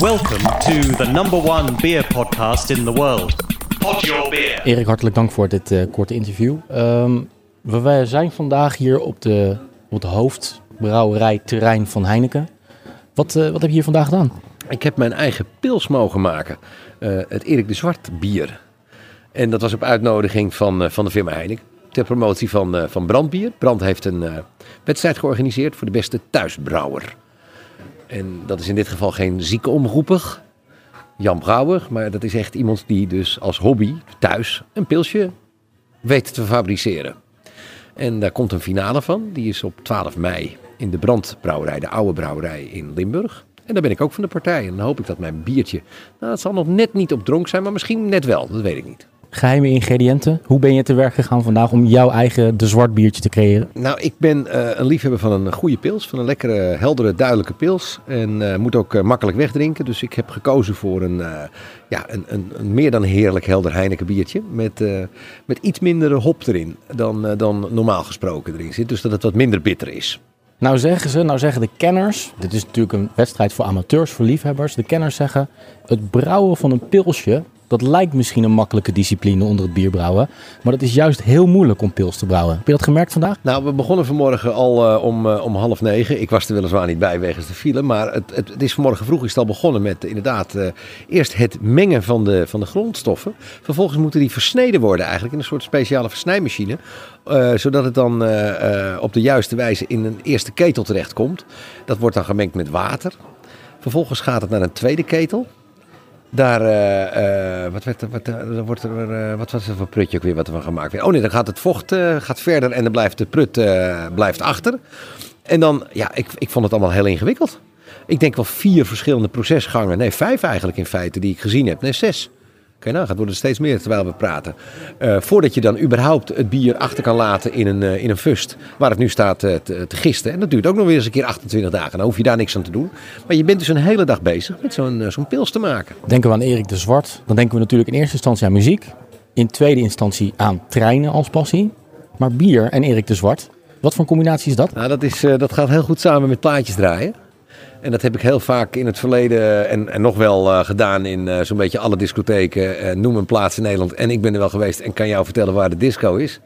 Welcome to the number one beer podcast in the world. Pod Your Beer. Erik, hartelijk dank voor dit eh, korte interview. Ehm, we, wij zijn vandaag hier op, de, op het hoofdbrouwerijterrein van Heineken. Wat, eh, wat heb je hier vandaag gedaan? Ik heb mijn eigen pils mogen maken. Eh, het Erik de Zwart bier. En dat was op uitnodiging van, eh, van de firma Heineken. Ter promotie van, eh, van Brandbier. Brand heeft een eh, wedstrijd georganiseerd voor de beste thuisbrouwer. En dat is in dit geval geen zieke omroeper, Jan Brouwer. Maar dat is echt iemand die dus als hobby thuis een pilsje weet te fabriceren. En daar komt een finale van. Die is op 12 mei in de Brandbrouwerij, de oude brouwerij in Limburg. En daar ben ik ook van de partij. En dan hoop ik dat mijn biertje, nou het zal nog net niet op dronk zijn, maar misschien net wel. Dat weet ik niet. Geheime ingrediënten. Hoe ben je te werk gegaan vandaag om jouw eigen de zwart biertje te creëren? Nou, ik ben eh, een liefhebber van een goede pils. Van een lekkere, heldere, duidelijke pils. En eh, moet ook eh, makkelijk wegdrinken. Dus ik heb gekozen voor een, ja, een, een, een meer dan heerlijk helder Heineken biertje. Met, met iets minder hop erin dan, dan normaal gesproken erin zit. Dus dat het wat minder bitter is. Nou zeggen ze, nou zeggen de kenners, dit is natuurlijk een wedstrijd voor amateurs, voor liefhebbers. De kenners zeggen, het brouwen van een pilsje, dat lijkt misschien een makkelijke discipline onder het bierbrouwen. Maar dat is juist heel moeilijk om pils te brouwen. Heb je dat gemerkt vandaag? Nou, we begonnen vanmorgen al eh, om, eh, om half negen. Ik was er weliswaar niet bij wegens de file. Maar het, het, het is vanmorgen vroeg is al begonnen met eh, inderdaad eerst het mengen van de, van de grondstoffen. Vervolgens moeten die versneden worden eigenlijk in een soort speciale versnijmachine. zodat het dan op de juiste wijze in een eerste ketel terechtkomt. Dat wordt dan gemengd met water. Vervolgens gaat het naar een tweede ketel. Daar, eh, eh, wat, wat, eh, wordt er, wat was er voor prutje ook weer wat er van gemaakt werd? Oh nee, dan gaat het vocht gaat verder en dan blijft de prut blijft achter. En dan, ja, ik, ik vond het allemaal heel ingewikkeld. Ik denk wel vier verschillende procesgangen. Nee, vijf eigenlijk in feite die ik gezien heb. Nee, zes. Oké, nou, het worden er steeds meer terwijl we praten. Eh, voordat je dan überhaupt het bier achter kan laten in een, eh, in een fust. Waar het nu staat eh, te, te gisten. En dat duurt ook nog weer eens een keer 28 dagen. Dan hoef je daar niks aan te doen. Maar je bent dus een hele dag bezig met zo'n zo'n pils te maken. Denken we aan Erik de Zwart, dan denken we natuurlijk in eerste instantie aan muziek. In tweede instantie aan treinen als passie. Maar bier en Erik de Zwart, wat voor een combinatie is dat? Nou, dat, is, dat gaat heel goed samen met plaatjes draaien. En dat heb ik heel vaak in het verleden en, en nog wel eh, gedaan in eh, zo'n beetje alle discotheken. Eh, noem een plaats in Nederland. En ik ben er wel geweest en kan jou vertellen waar de disco is.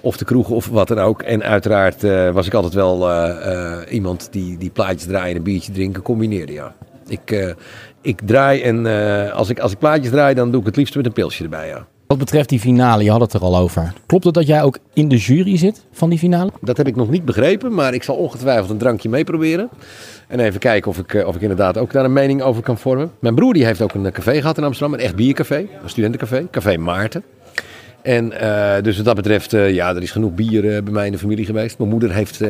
Of de kroeg of wat dan ook. En uiteraard eh, was ik altijd wel eh, eh, iemand die, die plaatjes draaien en biertje drinken combineerde. Ja. Ik, eh, ik draai en eh, als, ik, als ik plaatjes draai, dan doe ik het liefst met een pilsje erbij. Ja. Wat betreft die finale, je had het er al over. Klopt het dat jij ook in de jury zit van die finale? Dat heb ik nog niet begrepen, maar ik zal ongetwijfeld een drankje meeproberen. En even kijken of ik, eh, of ik inderdaad ook daar een mening over kan vormen. Mijn broer die heeft ook een eh, café gehad in Amsterdam, een echt biercafé, een studentencafé, Café Maarten. En eh, dus wat dat betreft, ja, er is genoeg bier bij mij in de familie geweest. Mijn moeder heeft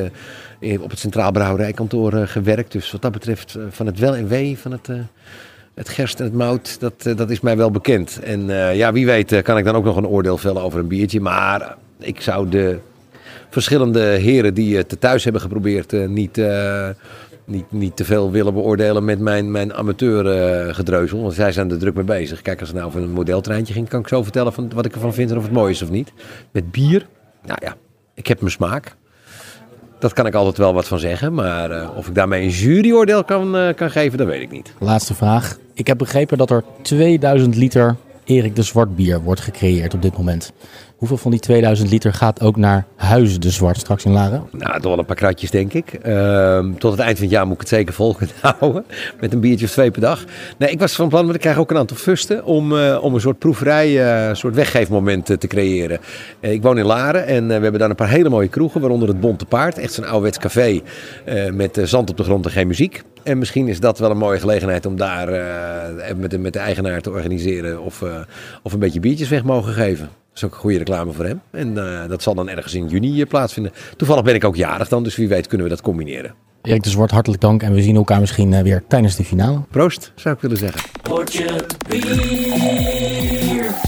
op het Centraal Brouwerijkantoor gewerkt. Dus wat dat betreft, van het wel en wee, van het, het gerst en het mout, dat, eh, dat is mij wel bekend. En eh, ja, wie weet eh, kan ik dan ook nog een oordeel vellen over een biertje. Maar ik zou de verschillende heren die het thuis hebben geprobeerd niet, niet, niet te veel willen beoordelen met mijn, mijn amateurgedreuzel. want zij zijn er druk mee bezig. Kijk, als het nou over een modeltreintje ging, kan ik zo vertellen van wat ik ervan vind en of het mooi is of niet. Met bier, nou ja, ik heb mijn smaak. Dat kan ik altijd wel wat van zeggen. Maar eh, of ik daarmee een juryoordeel kan, eh, kan geven, dat weet ik niet. Laatste vraag. Ik heb begrepen dat er 2000 liter Erik de Zwart bier wordt gecreëerd op dit moment. Hoeveel van die 2000 liter gaat ook naar Huizen de Zwart straks in Laren? Nou, toch wel een paar kratjes, denk ik. Ehm, tot het eind van het jaar moet ik het zeker vol kunnen houden. Met een biertje of twee per dag. Nee, ik was van plan, want ik krijg ook een aantal fusten... om, eh, om een soort proeverij, eh, een soort weggeefmoment eh, te creëren. Ik woon in Laren en we hebben daar een paar hele mooie kroegen... waaronder het Bonte Paard, echt zo'n ouderwets café... met zand op de grond en geen muziek. En misschien is dat wel een mooie gelegenheid om daar met, de, met de eigenaar te organiseren... Of, of een beetje biertjes weg mogen geven. Dat is ook een goede reclame voor hem. En eh, dat zal dan ergens in juni eh, plaatsvinden. Toevallig ben ik ook jarig dan, dus wie weet kunnen we dat combineren. Erik de Zwart, hartelijk dank en we zien elkaar misschien eh, weer tijdens de finale. Proost, zou ik willen zeggen. Potje bier.